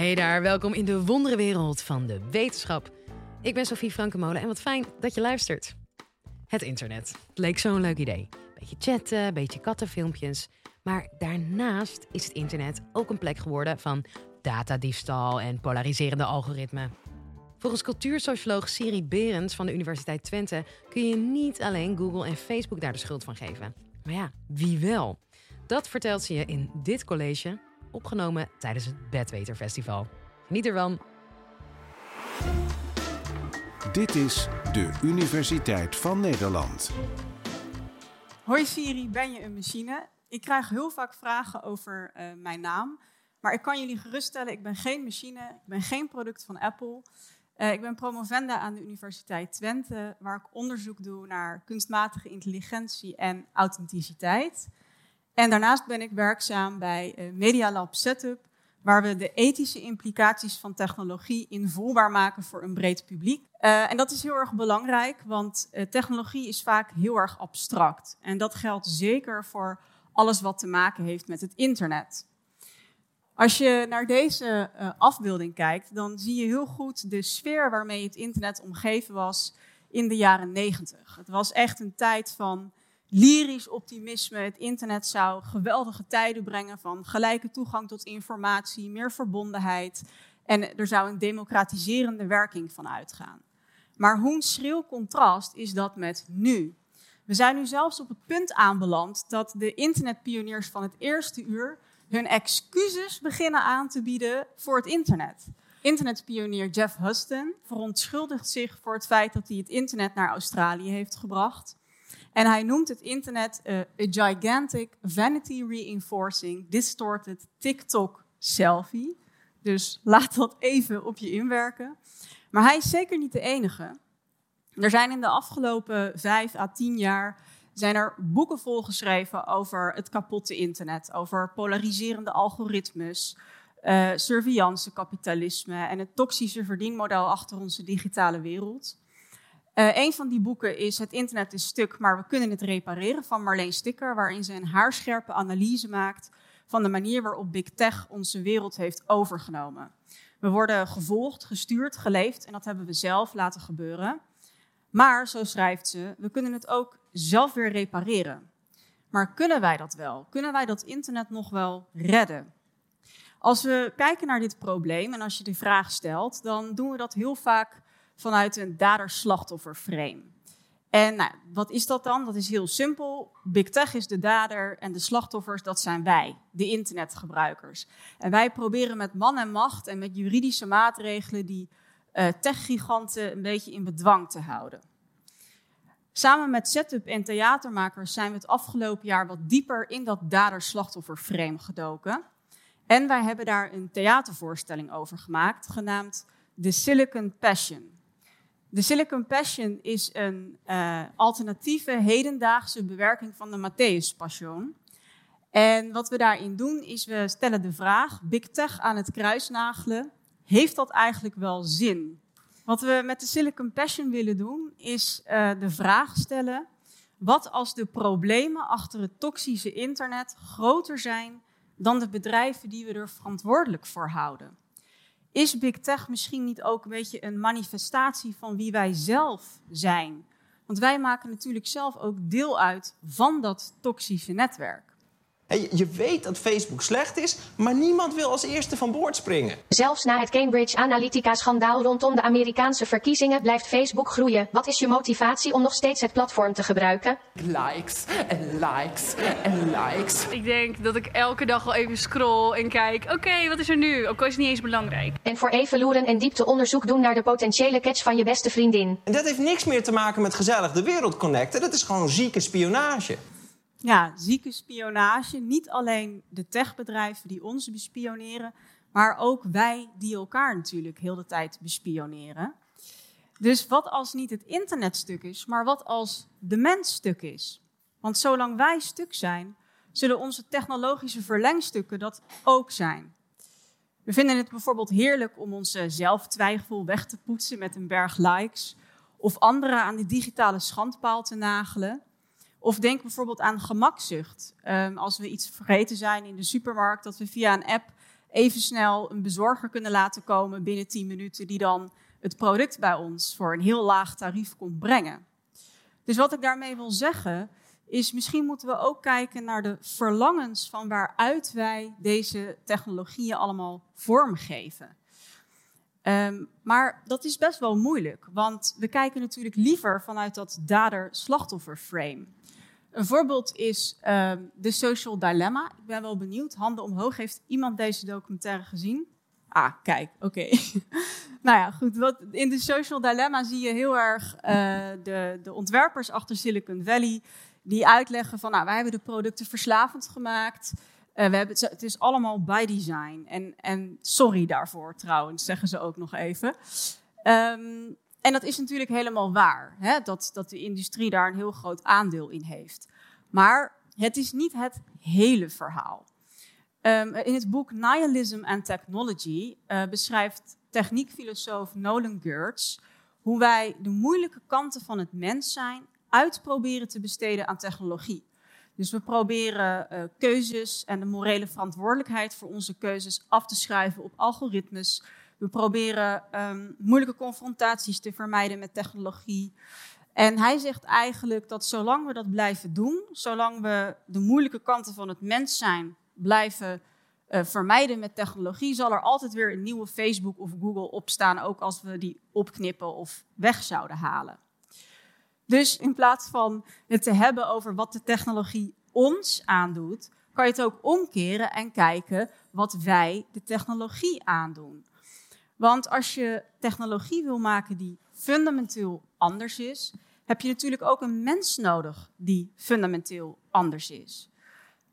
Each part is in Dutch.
Hey daar, welkom in de wonderenwereld van de wetenschap. Ik ben Sophie Frankenmolen en wat fijn dat je luistert. Het internet. Het leek zo'n leuk idee. Beetje chatten, beetje kattenfilmpjes. Maar daarnaast is het internet ook een plek geworden van datadiefstal en polariserende algoritmen. Volgens cultuursocioloog Siri Berends van de Universiteit Twente kun je niet alleen Google en Facebook daar de schuld van geven. Maar ja, wie wel? Dat vertelt ze je in dit college, opgenomen tijdens het Bedweter Festival. Geniet ervan. Dit is de Universiteit van Nederland. Hoi Siri, ben je een machine? Ik krijg heel vaak vragen over uh, mijn naam. Maar ik kan jullie geruststellen, ik ben geen machine, ik ben geen product van Apple. Uh, ik ben promovenda aan de Universiteit Twente, waar ik onderzoek doe naar kunstmatige intelligentie en authenticiteit. En daarnaast ben ik werkzaam bij uh, Media Lab Setup, waar we de ethische implicaties van technologie invoelbaar maken voor een breed publiek. Uh, en dat is heel erg belangrijk, want uh, technologie is vaak heel erg abstract. En dat geldt zeker voor alles wat te maken heeft met het internet. Als je naar deze afbeelding kijkt, dan zie je heel goed de sfeer waarmee het internet omgeven was in de jaren 90. Het was echt een tijd van lyrisch optimisme. Het internet zou geweldige tijden brengen van gelijke toegang tot informatie, meer verbondenheid. En er zou een democratiserende werking van uitgaan. Maar hoe schril contrast is dat met nu? We zijn nu zelfs op het punt aanbeland dat de internetpioniers van het eerste uur hun excuses beginnen aan te bieden voor het internet. Internetpionier Jeff Huston verontschuldigt zich voor het feit dat hij het internet naar Australië heeft gebracht. En hij noemt het internet uh, a gigantic vanity reinforcing distorted TikTok selfie. Dus laat dat even op je inwerken. Maar hij is zeker niet de enige. Er zijn in de afgelopen vijf à tien jaar zijn er boeken volgeschreven over het kapotte internet, over polariserende algoritmes, uh, surveillancekapitalisme en het toxische verdienmodel achter onze digitale wereld. Uh, een van die boeken is Het internet is stuk, maar we kunnen het repareren van Marleen Sticker, waarin ze een haarscherpe analyse maakt van de manier waarop Big Tech onze wereld heeft overgenomen. We worden gevolgd, gestuurd, geleefd en dat hebben we zelf laten gebeuren. Maar, zo schrijft ze, we kunnen het ook zelf weer repareren. Maar kunnen wij dat wel? Kunnen wij dat internet nog wel redden? Als we kijken naar dit probleem en als je de vraag stelt, dan doen we dat heel vaak vanuit een dader-slachtoffer frame. En nou, wat is dat dan? Dat is heel simpel. Big Tech is de dader en de slachtoffers, dat zijn wij, de internetgebruikers. En wij proberen met man en macht en met juridische maatregelen die uh, techgiganten een beetje in bedwang te houden. Samen met setup en theatermakers zijn we het afgelopen jaar wat dieper in dat dader-slachtoffer frame gedoken. En wij hebben daar een theatervoorstelling over gemaakt, genaamd The Silicon Passion. De Silicon Passion is een uh, alternatieve hedendaagse bewerking van de Matthäus Passion. En wat we daarin doen is we stellen de vraag, Big Tech aan het kruisnagelen, heeft dat eigenlijk wel zin? Wat we met de Silicon Passion willen doen is uh, de vraag stellen, wat als de problemen achter het toxische internet groter zijn dan de bedrijven die we er verantwoordelijk voor houden? Is Big Tech misschien niet ook een beetje een manifestatie van wie wij zelf zijn? Want wij maken natuurlijk zelf ook deel uit van dat toxische netwerk. Je weet dat Facebook slecht is, maar niemand wil als eerste van boord springen. Zelfs na het Cambridge Analytica-schandaal rondom de Amerikaanse verkiezingen blijft Facebook groeien. Wat is je motivatie om nog steeds het platform te gebruiken? Likes en likes en likes. Ik denk dat ik elke dag al even scroll en kijk, oké, okay, wat is er nu? Ook al is het niet eens belangrijk. En voor even loeren en diepteonderzoek doen naar de potentiële catch van je beste vriendin. En dat heeft niks meer te maken met gezellig de wereld connecten. Dat is gewoon zieke spionage. Ja, zieke spionage. Niet alleen de techbedrijven die ons bespioneren, maar ook wij die elkaar natuurlijk heel de tijd bespioneren. Dus wat als niet het internet stuk is, maar wat als de mens stuk is? Want zolang wij stuk zijn, zullen onze technologische verlengstukken dat ook zijn. We vinden het bijvoorbeeld heerlijk om onze zelftwijfel weg te poetsen met een berg likes, of anderen aan de digitale schandpaal te nagelen. Of denk bijvoorbeeld aan gemakzucht. Um, als we iets vergeten zijn in de supermarkt, dat we via een app even snel een bezorger kunnen laten komen binnen 10 minuten, die dan het product bij ons voor een heel laag tarief komt brengen. Dus wat ik daarmee wil zeggen, is misschien moeten we ook kijken naar de verlangens van waaruit wij deze technologieën allemaal vormgeven. Um, maar dat is best wel moeilijk, want we kijken natuurlijk liever vanuit dat dader-slachtoffer-frame. Een voorbeeld is um, The Social Dilemma. Ik ben wel benieuwd, handen omhoog. Heeft iemand deze documentaire gezien? Ah, kijk, oké. nou ja, goed. Wat, in The Social Dilemma zie je heel erg uh, de, de ontwerpers achter Silicon Valley... die uitleggen van, nou, wij hebben de producten verslavend gemaakt... Uh, we hebben het, het, is allemaal by design. En, en sorry daarvoor trouwens, zeggen ze ook nog even. Um, en dat is natuurlijk helemaal waar, hè? Dat, dat de industrie daar een heel groot aandeel in heeft. Maar het is niet het hele verhaal. Um, in het boek Nihilism and Technology uh, beschrijft techniekfilosoof Nolan Gertz hoe wij de moeilijke kanten van het mens zijn uitproberen te besteden aan technologie. Dus we proberen uh, keuzes en de morele verantwoordelijkheid voor onze keuzes af te schrijven op algoritmes. We proberen um, moeilijke confrontaties te vermijden met technologie. En hij zegt eigenlijk dat zolang we dat blijven doen, zolang we de moeilijke kanten van het mens zijn blijven uh, vermijden met technologie, zal er altijd weer een nieuwe Facebook of Google opstaan, ook als we die opknippen of weg zouden halen. Dus in plaats van het te hebben over wat de technologie ons aandoet, kan je het ook omkeren en kijken wat wij de technologie aandoen. Want als je technologie wil maken die fundamenteel anders is, heb je natuurlijk ook een mens nodig die fundamenteel anders is.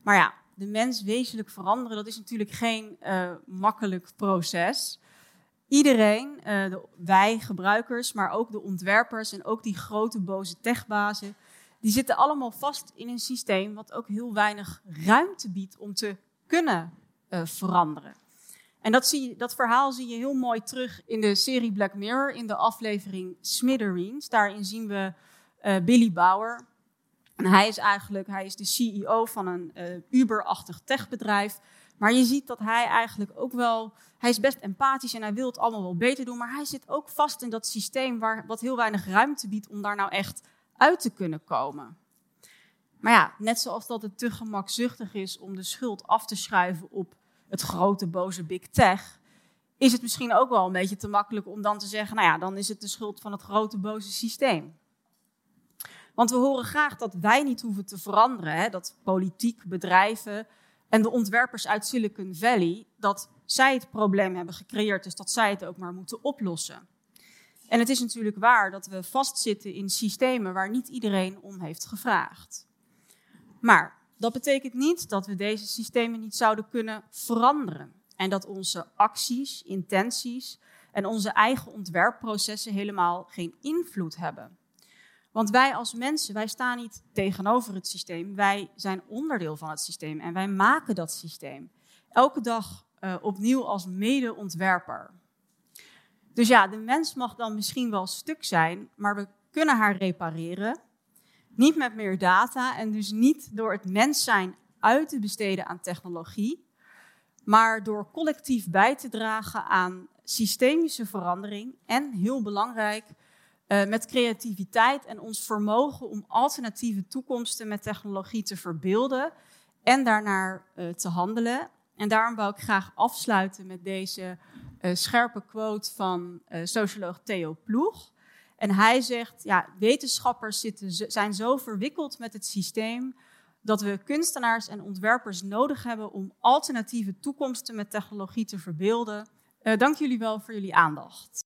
Maar ja, de mens wezenlijk veranderen, dat is natuurlijk geen uh, makkelijk proces. Iedereen, uh, de, wij gebruikers, maar ook de ontwerpers en ook die grote boze techbazen, die zitten allemaal vast in een systeem wat ook heel weinig ruimte biedt om te kunnen uh, veranderen. En dat, zie, dat verhaal zie je heel mooi terug in de serie Black Mirror, in de aflevering Smithereens. Daarin zien we uh, Billy Bauer. En hij is eigenlijk hij is de CEO van een Uber-achtig techbedrijf. Maar je ziet dat hij eigenlijk ook wel. Hij is best empathisch en hij wil het allemaal wel beter doen. Maar hij zit ook vast in dat systeem waar, wat heel weinig ruimte biedt om daar nou echt uit te kunnen komen. Maar ja, net zoals dat het te gemakzuchtig is om de schuld af te schuiven op het grote boze big tech, is het misschien ook wel een beetje te makkelijk om dan te zeggen, nou ja, dan is het de schuld van het grote boze systeem. Want we horen graag dat wij niet hoeven te veranderen, hè? dat politiek, bedrijven en de ontwerpers uit Silicon Valley, dat zij het probleem hebben gecreëerd, dus dat zij het ook maar moeten oplossen. En het is natuurlijk waar dat we vastzitten in systemen waar niet iedereen om heeft gevraagd. Maar dat betekent niet dat we deze systemen niet zouden kunnen veranderen. En dat onze acties, intenties en onze eigen ontwerpprocessen helemaal geen invloed hebben. Want wij als mensen, wij staan niet tegenover het systeem. Wij zijn onderdeel van het systeem en wij maken dat systeem. Elke dag uh, opnieuw als mede-ontwerper. Dus ja, de mens mag dan misschien wel stuk zijn, maar we kunnen haar repareren niet met meer data en dus niet door het mens zijn uit te besteden aan technologie, maar door collectief bij te dragen aan systemische verandering en, heel belangrijk, uh, met creativiteit en ons vermogen om alternatieve toekomsten met technologie te verbeelden en daarnaar uh, te handelen. En daarom wou ik graag afsluiten met deze uh, scherpe quote van socioloog Theo Ploeg. En hij zegt, ja, wetenschappers zitten, zijn zo verwikkeld met het systeem dat we kunstenaars en ontwerpers nodig hebben om alternatieve toekomsten met technologie te verbeelden. Dank jullie wel voor jullie aandacht.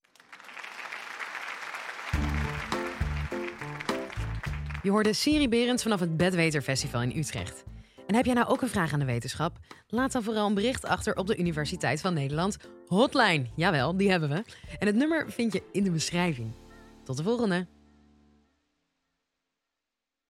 Je hoorde Siri Berends vanaf het Bedweter Festival in Utrecht. En heb jij nou ook een vraag aan de wetenschap? Laat dan vooral een bericht achter op de Universiteit van Nederland hotline. Jawel, die hebben we. En het nummer vind je in de beschrijving. Tot de volgende!